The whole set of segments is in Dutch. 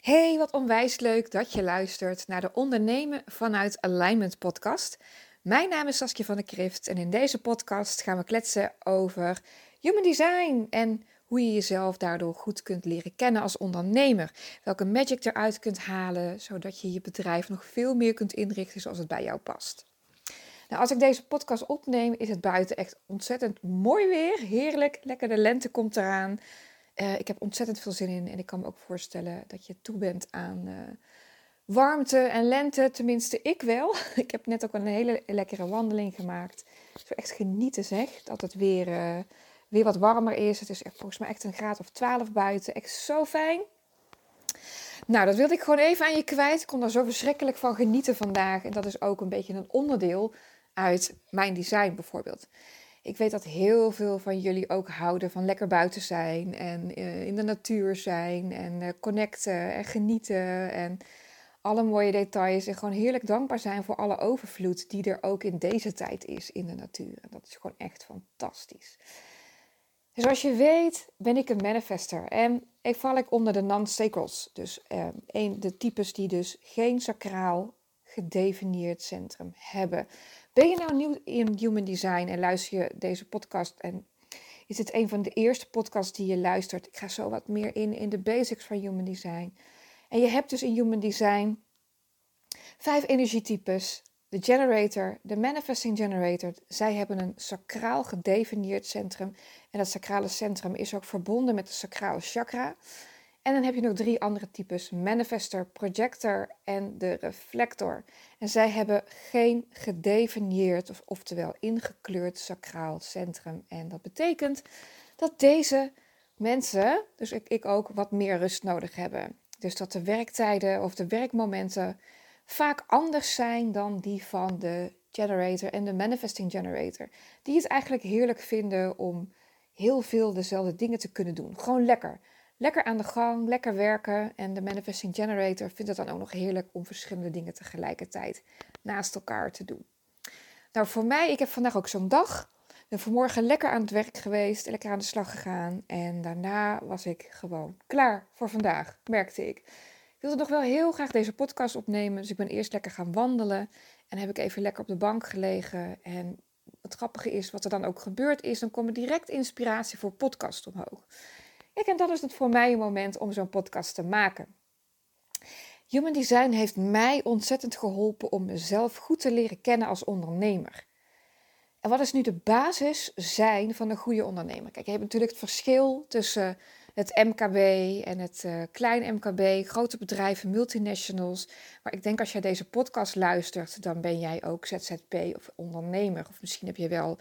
Hey, wat onwijs leuk dat je luistert naar de Ondernemen vanuit Alignment podcast. Mijn naam is Saskia van der Krift en in deze podcast gaan we kletsen over human design en hoe je jezelf daardoor goed kunt leren kennen als ondernemer. Welke magic eruit kunt halen, zodat je je bedrijf nog veel meer kunt inrichten zoals het bij jou past. Nou, als ik deze podcast opneem, is het buiten echt ontzettend mooi weer. Heerlijk, lekker de lente komt eraan. Uh, ik heb ontzettend veel zin in en ik kan me ook voorstellen dat je toe bent aan uh, warmte en lente. Tenminste, ik wel. Ik heb net ook een hele lekkere wandeling gemaakt. Zo echt genieten zeg, dat het weer, uh, weer wat warmer is. Het is echt, volgens mij echt een graad of 12 buiten. Echt zo fijn. Nou, dat wilde ik gewoon even aan je kwijt. Ik kon er zo verschrikkelijk van genieten vandaag. En dat is ook een beetje een onderdeel uit mijn design bijvoorbeeld. Ik weet dat heel veel van jullie ook houden van lekker buiten zijn en uh, in de natuur zijn en uh, connecten en genieten en alle mooie details en gewoon heerlijk dankbaar zijn voor alle overvloed die er ook in deze tijd is in de natuur. En dat is gewoon echt fantastisch. Zoals je weet ben ik een manifester en ik val ik onder de non-sacrals. Dus uh, een, de types die dus geen sacraal gedefinieerd centrum hebben. Ben je nou nieuw in human design en luister je deze podcast en is het een van de eerste podcasts die je luistert? Ik ga zo wat meer in in de basics van human design. En je hebt dus in human design vijf energietypes. De generator, de manifesting generator, zij hebben een sacraal gedefinieerd centrum. En dat sacrale centrum is ook verbonden met de sacrale chakra. En dan heb je nog drie andere types: manifester, projector en de reflector. En zij hebben geen gedefinieerd, of, oftewel ingekleurd sacraal centrum. En dat betekent dat deze mensen, dus ik, ik ook, wat meer rust nodig hebben. Dus dat de werktijden of de werkmomenten vaak anders zijn dan die van de generator en de manifesting generator. Die het eigenlijk heerlijk vinden om heel veel dezelfde dingen te kunnen doen. Gewoon lekker lekker aan de gang, lekker werken. En de Manifesting Generator vindt het dan ook nog heerlijk om verschillende dingen tegelijkertijd naast elkaar te doen. Nou, voor mij, ik heb vandaag ook zo'n dag. Ik ben vanmorgen lekker aan het werk geweest, lekker aan de slag gegaan. En daarna was ik gewoon klaar voor vandaag, merkte ik. Ik wilde nog wel heel graag deze podcast opnemen. Dus ik ben eerst lekker gaan wandelen. En heb ik even lekker op de bank gelegen. En het grappige is, wat er dan ook gebeurd is, dan komt direct inspiratie voor podcast omhoog. Ik en dat is het voor mij een moment om zo'n podcast te maken. Human Design heeft mij ontzettend geholpen om mezelf goed te leren kennen als ondernemer. En wat is nu de basis zijn van een goede ondernemer? Kijk, je hebt natuurlijk het verschil tussen het MKB en het uh, klein MKB, grote bedrijven, multinationals. Maar ik denk als jij deze podcast luistert, dan ben jij ook ZZP of ondernemer. Of misschien heb je wel,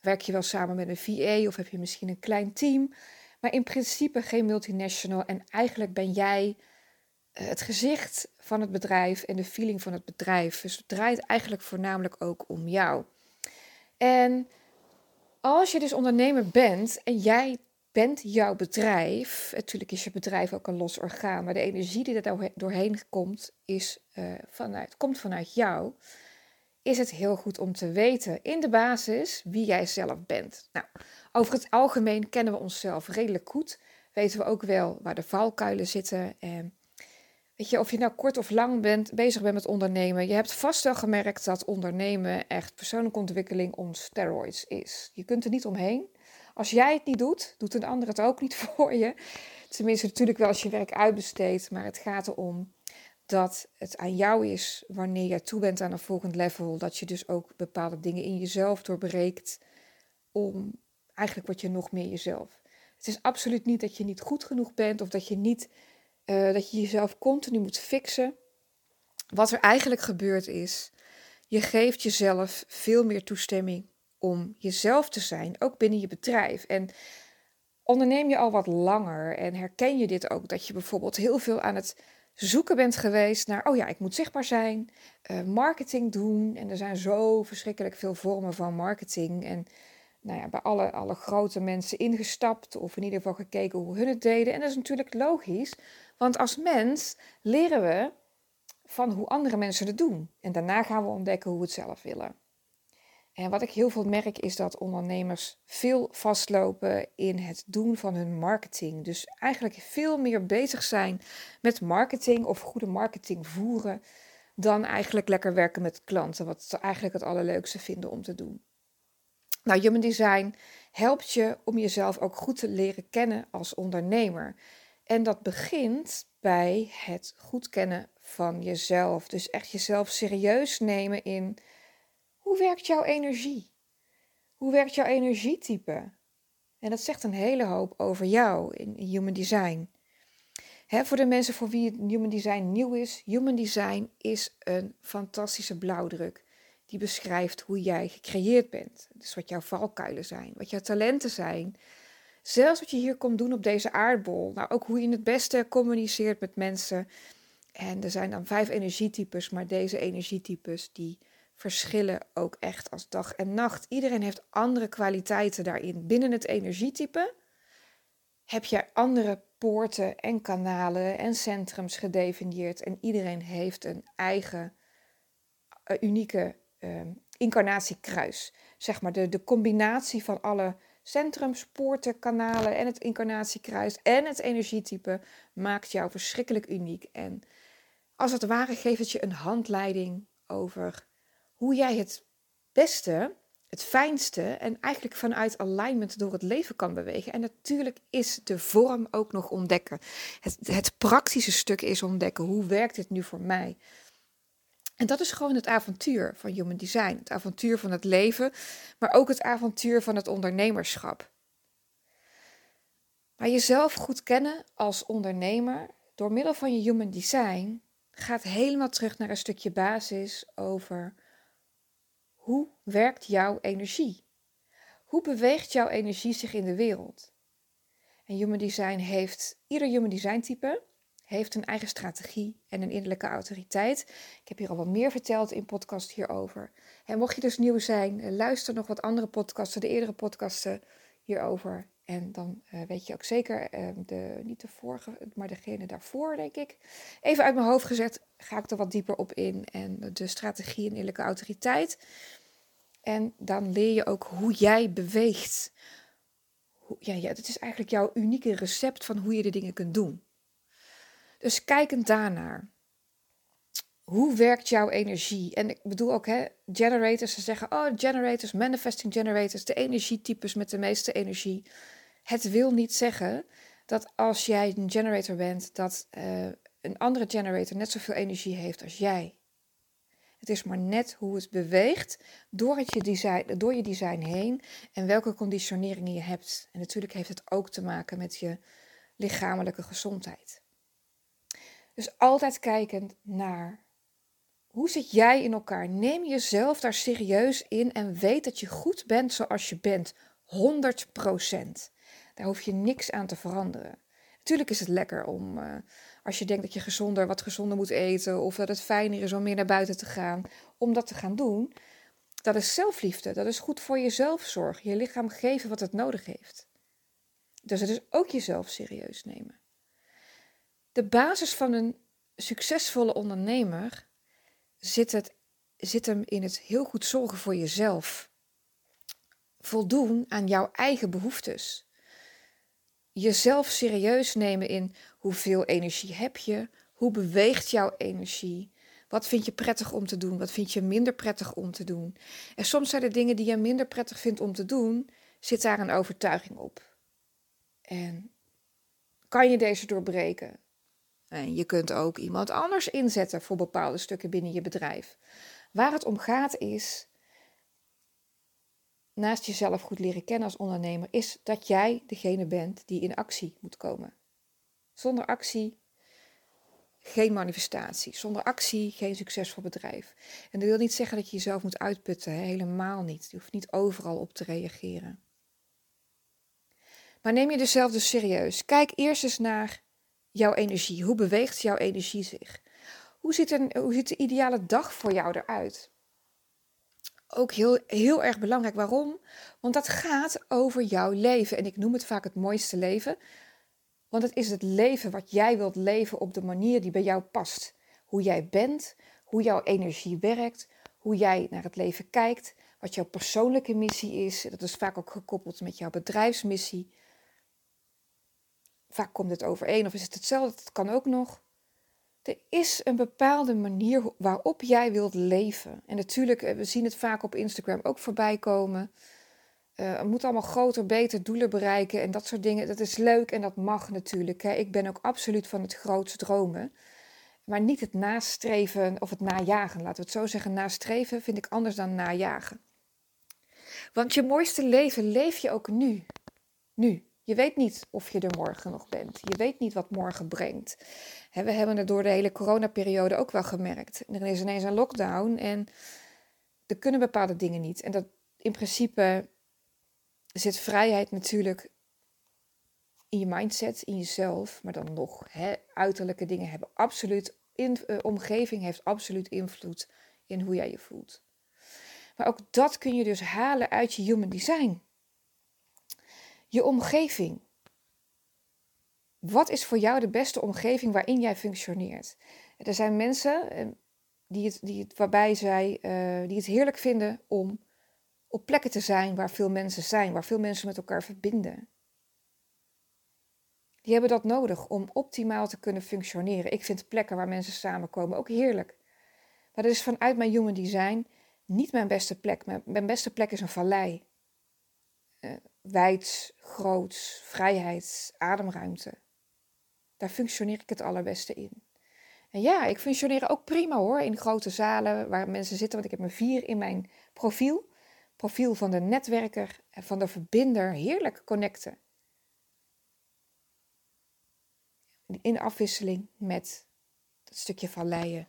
werk je wel samen met een VA of heb je misschien een klein team maar in principe geen multinational. En eigenlijk ben jij eh, het gezicht van het bedrijf en de feeling van het bedrijf. Dus het draait eigenlijk voornamelijk ook om jou. En als je dus ondernemer bent en jij bent jouw bedrijf, natuurlijk is je bedrijf ook een los orgaan, maar de energie die er doorheen komt, is, uh, vanuit, komt vanuit jou, is het heel goed om te weten in de basis wie jij zelf bent. Nou, over het algemeen kennen we onszelf redelijk goed. Weten we ook wel waar de valkuilen zitten. En weet je, of je nou kort of lang bent, bezig bent met ondernemen. Je hebt vast wel gemerkt dat ondernemen echt persoonlijke ontwikkeling on steroids is. Je kunt er niet omheen. Als jij het niet doet, doet een ander het ook niet voor je. Tenminste, natuurlijk wel als je werk uitbesteedt. Maar het gaat erom dat het aan jou is wanneer jij toe bent aan een volgend level. Dat je dus ook bepaalde dingen in jezelf doorbreekt om eigenlijk word je nog meer jezelf. Het is absoluut niet dat je niet goed genoeg bent of dat je niet uh, dat je jezelf continu moet fixen. Wat er eigenlijk gebeurt is, je geeft jezelf veel meer toestemming om jezelf te zijn, ook binnen je bedrijf. En onderneem je al wat langer en herken je dit ook, dat je bijvoorbeeld heel veel aan het zoeken bent geweest naar, oh ja, ik moet zichtbaar zijn, uh, marketing doen. En er zijn zo verschrikkelijk veel vormen van marketing. En nou ja, bij alle, alle grote mensen ingestapt of in ieder geval gekeken hoe hun het deden. En dat is natuurlijk logisch, want als mens leren we van hoe andere mensen het doen. En daarna gaan we ontdekken hoe we het zelf willen. En wat ik heel veel merk is dat ondernemers veel vastlopen in het doen van hun marketing. Dus eigenlijk veel meer bezig zijn met marketing of goede marketing voeren dan eigenlijk lekker werken met klanten, wat ze eigenlijk het allerleukste vinden om te doen. Nou, Human Design helpt je om jezelf ook goed te leren kennen als ondernemer. En dat begint bij het goed kennen van jezelf. Dus echt jezelf serieus nemen in hoe werkt jouw energie? Hoe werkt jouw energietype? En dat zegt een hele hoop over jou in Human Design. voor de mensen voor wie Human Design nieuw is, Human Design is een fantastische blauwdruk. Die beschrijft hoe jij gecreëerd bent. Dus wat jouw valkuilen zijn, wat jouw talenten zijn. Zelfs wat je hier komt doen op deze aardbol. Nou, ook hoe je het beste communiceert met mensen. En er zijn dan vijf energietypes, maar deze energietypes die verschillen ook echt als dag en nacht. Iedereen heeft andere kwaliteiten daarin. Binnen het energietype heb je andere poorten en kanalen en centrums gedefinieerd. En iedereen heeft een eigen uh, unieke uh, incarnatiekruis. Zeg maar de, de combinatie van alle centrums, poorten, kanalen en het incarnatiekruis en het energietype maakt jou verschrikkelijk uniek. En als het ware geeft het je een handleiding over hoe jij het beste, het fijnste en eigenlijk vanuit alignment door het leven kan bewegen. En natuurlijk is de vorm ook nog ontdekken. Het, het praktische stuk is ontdekken. Hoe werkt dit nu voor mij? En dat is gewoon het avontuur van Human Design. Het avontuur van het leven, maar ook het avontuur van het ondernemerschap. Maar jezelf goed kennen als ondernemer door middel van je Human Design gaat helemaal terug naar een stukje basis over hoe werkt jouw energie? Hoe beweegt jouw energie zich in de wereld? En Human Design heeft, ieder Human Design type heeft een eigen strategie en een innerlijke autoriteit. Ik heb hier al wat meer verteld in podcast hierover. En mocht je dus nieuw zijn, luister nog wat andere podcasten, de eerdere podcasten hierover. En dan uh, weet je ook zeker, uh, de, niet de vorige, maar degene daarvoor, denk ik. Even uit mijn hoofd gezet, ga ik er wat dieper op in. En de strategie en innerlijke autoriteit. En dan leer je ook hoe jij beweegt. Ja, ja, dat is eigenlijk jouw unieke recept van hoe je de dingen kunt doen. Dus kijkend daarnaar. Hoe werkt jouw energie? En ik bedoel ook, hè, generators, ze zeggen, oh, generators, manifesting generators, de energietypes met de meeste energie. Het wil niet zeggen dat als jij een generator bent, dat uh, een andere generator net zoveel energie heeft als jij. Het is maar net hoe het beweegt door, het je, design, door je design heen en welke conditioneringen je hebt. En natuurlijk heeft het ook te maken met je lichamelijke gezondheid. Dus altijd kijkend naar hoe zit jij in elkaar? Neem jezelf daar serieus in en weet dat je goed bent zoals je bent. 100%. Daar hoef je niks aan te veranderen. Natuurlijk is het lekker om, uh, als je denkt dat je gezonder, wat gezonder moet eten, of dat het fijner is om meer naar buiten te gaan, om dat te gaan doen. Dat is zelfliefde. Dat is goed voor je zelfzorg. Je lichaam geven wat het nodig heeft. Dus het is ook jezelf serieus nemen. De basis van een succesvolle ondernemer zit, het, zit hem in het heel goed zorgen voor jezelf. Voldoen aan jouw eigen behoeftes. Jezelf serieus nemen in hoeveel energie heb je, hoe beweegt jouw energie, wat vind je prettig om te doen, wat vind je minder prettig om te doen. En soms zijn er dingen die je minder prettig vindt om te doen, zit daar een overtuiging op. En kan je deze doorbreken? En je kunt ook iemand anders inzetten voor bepaalde stukken binnen je bedrijf. Waar het om gaat is, naast jezelf goed leren kennen als ondernemer, is dat jij degene bent die in actie moet komen. Zonder actie geen manifestatie. Zonder actie geen succesvol bedrijf. En dat wil niet zeggen dat je jezelf moet uitputten. Helemaal niet. Je hoeft niet overal op te reageren. Maar neem je jezelf dus serieus. Kijk eerst eens naar jouw energie? Hoe beweegt jouw energie zich? Hoe ziet, een, hoe ziet de ideale dag voor jou eruit? Ook heel, heel erg belangrijk. Waarom? Want dat gaat over jouw leven. En ik noem het vaak het mooiste leven. Want het is het leven wat jij wilt leven op de manier die bij jou past. Hoe jij bent, hoe jouw energie werkt, hoe jij naar het leven kijkt, wat jouw persoonlijke missie is. Dat is vaak ook gekoppeld met jouw bedrijfsmissie. Vaak komt het overeen of is het hetzelfde, dat kan ook nog. Er is een bepaalde manier waarop jij wilt leven. En natuurlijk, eh, we zien het vaak op Instagram ook voorbij komen. Uh, het moet allemaal groter, beter doelen bereiken en dat soort dingen. Dat is leuk en dat mag natuurlijk. Hè. Ik ben ook absoluut van het grootste dromen. Maar niet het nastreven of het najagen. Laten we het zo zeggen. Nastreven vind ik anders dan najagen. Want je mooiste leven leef je ook nu. Nu. Je weet niet of je er morgen nog bent. Je weet niet wat morgen brengt. we hebben het door de hele coronaperiode ook wel gemerkt. Er is ineens een lockdown en er kunnen bepaalde dingen niet. En dat in principe zit vrijheid natuurlijk in je mindset, in jezelf, maar dan nog. Uiterlijke dingen hebben absoluut, in, uh, omgeving heeft absoluut invloed in hoe jij je voelt. Maar ook dat kun je dus halen uit je human design. Je omgeving. Wat is voor jou de beste omgeving waarin jij functioneert? Er zijn mensen eh, die het, die het, waarbij zij, uh, die het heerlijk vinden om op plekken te zijn waar veel mensen zijn, waar veel mensen met elkaar verbinden. Die hebben dat nodig om optimaal te kunnen functioneren. Ik vind plekken waar mensen samenkomen ook heerlijk. Maar dat is vanuit mijn human design niet mijn beste plek. Mijn, beste plek is een vallei. Uh, wijds, groots, vrijheid, ademruimte. Daar functioneer ik het allerbeste in. En ja, ik functioneer ook prima hoor in grote zalen waar mensen zitten, want ik heb mijn vier in mijn profiel profiel van de netwerker en van de verbinder heerlijk connecten. In afwisseling met dat stukje van leien.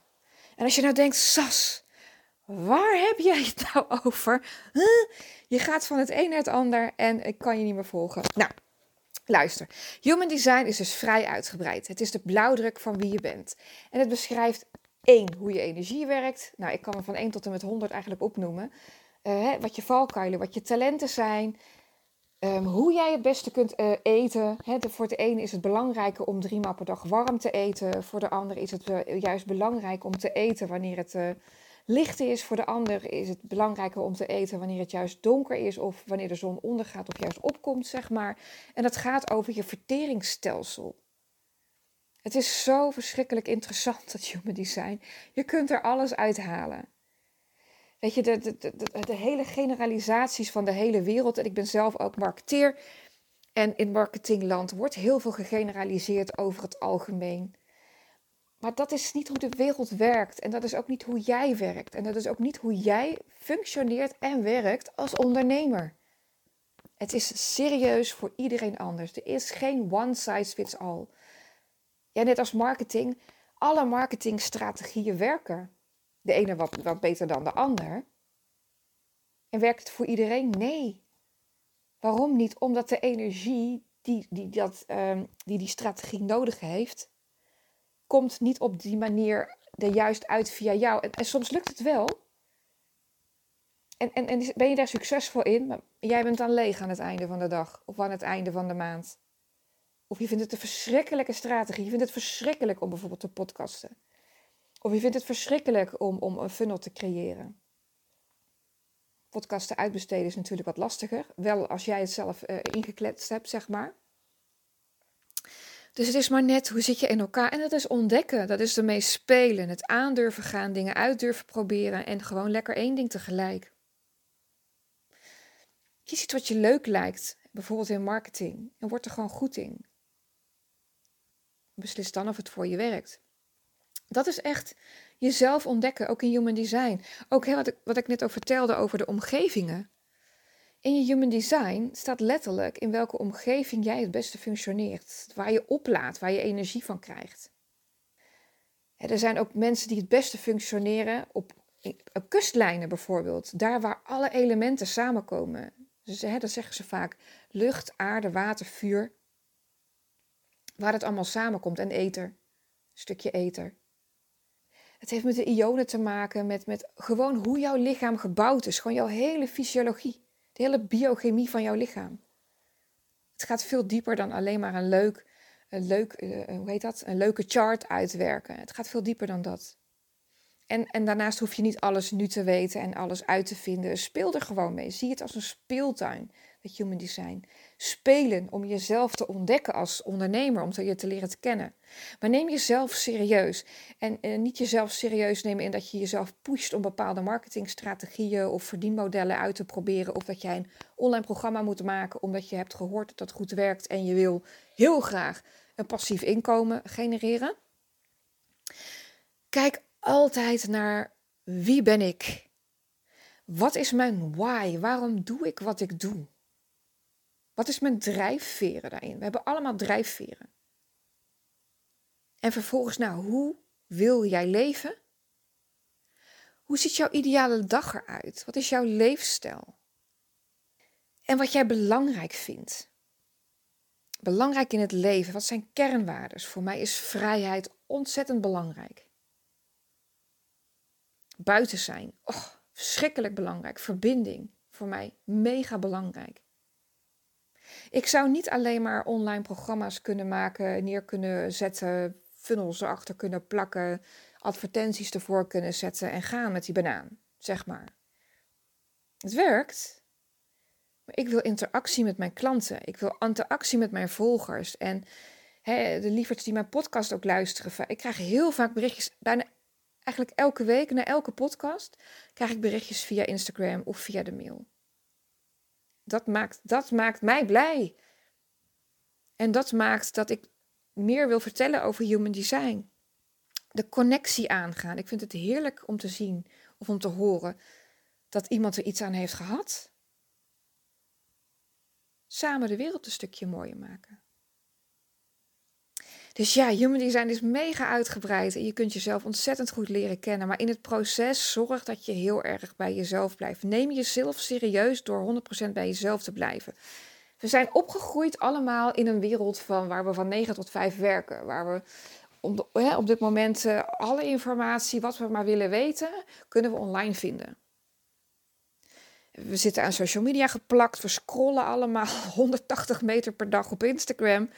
En als je nou denkt, Sas, waar heb jij het nou over? Je gaat van het een naar het ander en ik kan je niet meer volgen. Nou, luister. Human design is dus vrij uitgebreid. Het is de blauwdruk van wie je bent. En het beschrijft één, hoe je energie werkt. Nou, ik kan er van 1 tot en met 100 eigenlijk opnoemen. Uh, wat je valkuilen, wat je talenten zijn. Um, hoe jij het beste kunt uh, eten. Hè, voor de ene is het belangrijker om drie maal per dag warm te eten. Voor de ander is het uh, juist belangrijk om te eten wanneer het licht is. Voor de ander is het belangrijker om te eten wanneer het juist donker is. Of wanneer de zon ondergaat of juist opkomt, zeg maar. En dat gaat over je verteringsstelsel. Het is zo verschrikkelijk interessant, dat human design. Je kunt er alles uithalen. Weet je, de, de, de, de, hele generalisaties van de hele wereld. En ik ben zelf ook marketeer. En in marketingland wordt heel veel gegeneraliseerd over het algemeen. Maar dat is niet hoe de wereld werkt. En dat is ook niet hoe jij werkt. En dat is ook niet hoe jij functioneert en werkt als ondernemer. Het is serieus voor iedereen anders. Er is geen one size fits all. Ja, net als marketing. Alle marketingstrategieën werken de ene wat, beter dan de ander. En werkt het voor iedereen? Nee. Waarom niet? Omdat de energie die die, dat, um, die, die strategie nodig heeft, komt niet op die manier er juist uit via jou. En, soms lukt het wel. En, en, en ben je daar succesvol in, maar jij bent dan leeg aan het einde van de dag of aan het einde van de maand. Of je vindt het een verschrikkelijke strategie. Je vindt het verschrikkelijk om bijvoorbeeld te podcasten. Of je vindt het verschrikkelijk om, om een funnel te creëren. Podcasten uitbesteden is natuurlijk wat lastiger. Wel als jij het zelf uh, ingekletst hebt, zeg maar. Dus het is maar net hoe zit je in elkaar. En dat is ontdekken. Dat is ermee spelen. Het aandurven gaan, dingen uit durven proberen. En gewoon lekker één ding tegelijk. Kies iets wat je leuk lijkt. Bijvoorbeeld in marketing. En word er gewoon goed in. Beslis dan of het voor je werkt. Dat is echt jezelf ontdekken, ook in human design. Ook wat, ik, wat ik net over vertelde over de omgevingen. In je human design staat letterlijk in welke omgeving jij het beste functioneert. Waar je oplaadt, waar je energie van krijgt. Er zijn ook mensen die het beste functioneren op, kustlijnen bijvoorbeeld. Daar waar alle elementen samenkomen. Hè, dat zeggen ze vaak. Lucht, aarde, water, vuur. Waar het allemaal samenkomt. En ether. stukje ether. Het heeft met de ionen te maken, met, met gewoon hoe jouw lichaam gebouwd is. Gewoon jouw hele fysiologie, de hele biochemie van jouw lichaam. Het gaat veel dieper dan alleen maar een leuk, een leuk uh, hoe heet dat? Een leuke chart uitwerken. Het gaat veel dieper dan dat. En, en daarnaast hoef je niet alles nu te weten en alles uit te vinden. Speel er gewoon mee. Zie het als een speeltuin, dat human design. Spelen om jezelf te ontdekken als ondernemer, om je te leren te kennen. Maar neem jezelf serieus. En eh, niet jezelf serieus nemen in dat je jezelf pusht om bepaalde marketingstrategieën of verdienmodellen uit te proberen. Of dat jij een online programma moet maken omdat je hebt gehoord dat dat goed werkt en je wil heel graag een passief inkomen genereren. Kijk altijd naar wie ben ik? Wat is mijn why? Waarom doe ik wat ik doe? Wat is mijn drijfveren daarin? We hebben allemaal drijfveren. En vervolgens, nou, hoe wil jij leven? Hoe ziet jouw ideale dag eruit? Wat is jouw leefstijl? En wat jij belangrijk vindt. Belangrijk in het leven, wat zijn kernwaarden? Voor mij is vrijheid ontzettend belangrijk. Buiten zijn, oh, verschrikkelijk belangrijk. Verbinding, voor mij mega belangrijk. Ik zou niet alleen maar online programma's kunnen maken, neer kunnen zetten, funnels erachter kunnen plakken, advertenties ervoor kunnen zetten en gaan met die banaan, zeg maar. Het werkt, maar ik wil interactie met mijn klanten. Ik wil interactie met mijn volgers. En de lieverds die mijn podcast ook luisteren, ik krijg heel vaak berichtjes, bijna eigenlijk elke week, na elke podcast, krijg ik berichtjes via Instagram of via de mail. Dat maakt, dat maakt mij blij. En dat maakt dat ik meer wil vertellen over human design. De connectie aangaan. Ik vind het heerlijk om te zien of om te horen dat iemand er iets aan heeft gehad. Samen de wereld een stukje mooier maken. Dus ja, human design is mega uitgebreid en je kunt jezelf ontzettend goed leren kennen. Maar in het proces zorg dat je heel erg bij jezelf blijft. Neem jezelf serieus door 100% bij jezelf te blijven. We zijn opgegroeid allemaal in een wereld van, waar we van 9 tot 5 werken. Waar we op, hè, op dit moment uh, alle informatie, wat we maar willen weten, kunnen we online vinden. We zitten aan social media geplakt. We scrollen allemaal 180 meter per dag op Instagram.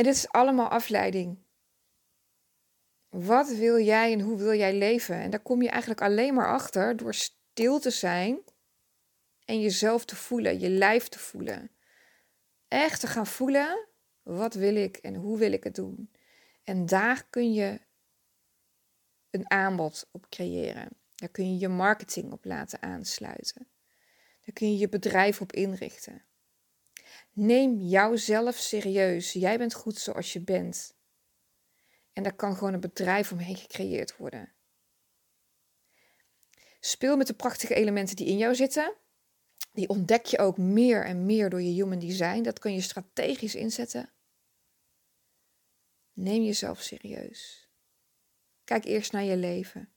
En dit is allemaal afleiding. Wat wil jij en hoe wil jij leven? En daar kom je eigenlijk alleen maar achter door stil te zijn en jezelf te voelen, je lijf te voelen. Echt te gaan voelen, wat wil ik en hoe wil ik het doen? En daar kun je een aanbod op creëren. Daar kun je je marketing op laten aansluiten. Daar kun je je bedrijf op inrichten. Neem jouzelf serieus. Jij bent goed zoals je bent. En daar kan gewoon een bedrijf omheen gecreëerd worden. Speel met de prachtige elementen die in jou zitten. Die ontdek je ook meer en meer door je human design. Dat kun je strategisch inzetten. Neem jezelf serieus. Kijk eerst naar je leven.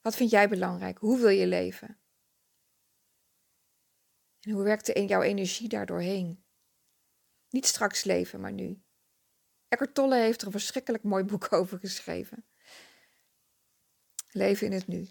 Wat vind jij belangrijk? Hoe wil je leven? En hoe werkt jouw energie daardoorheen? Niet straks leven, maar nu. Eckhart Tolle heeft er een verschrikkelijk mooi boek over geschreven. Leven in het nu.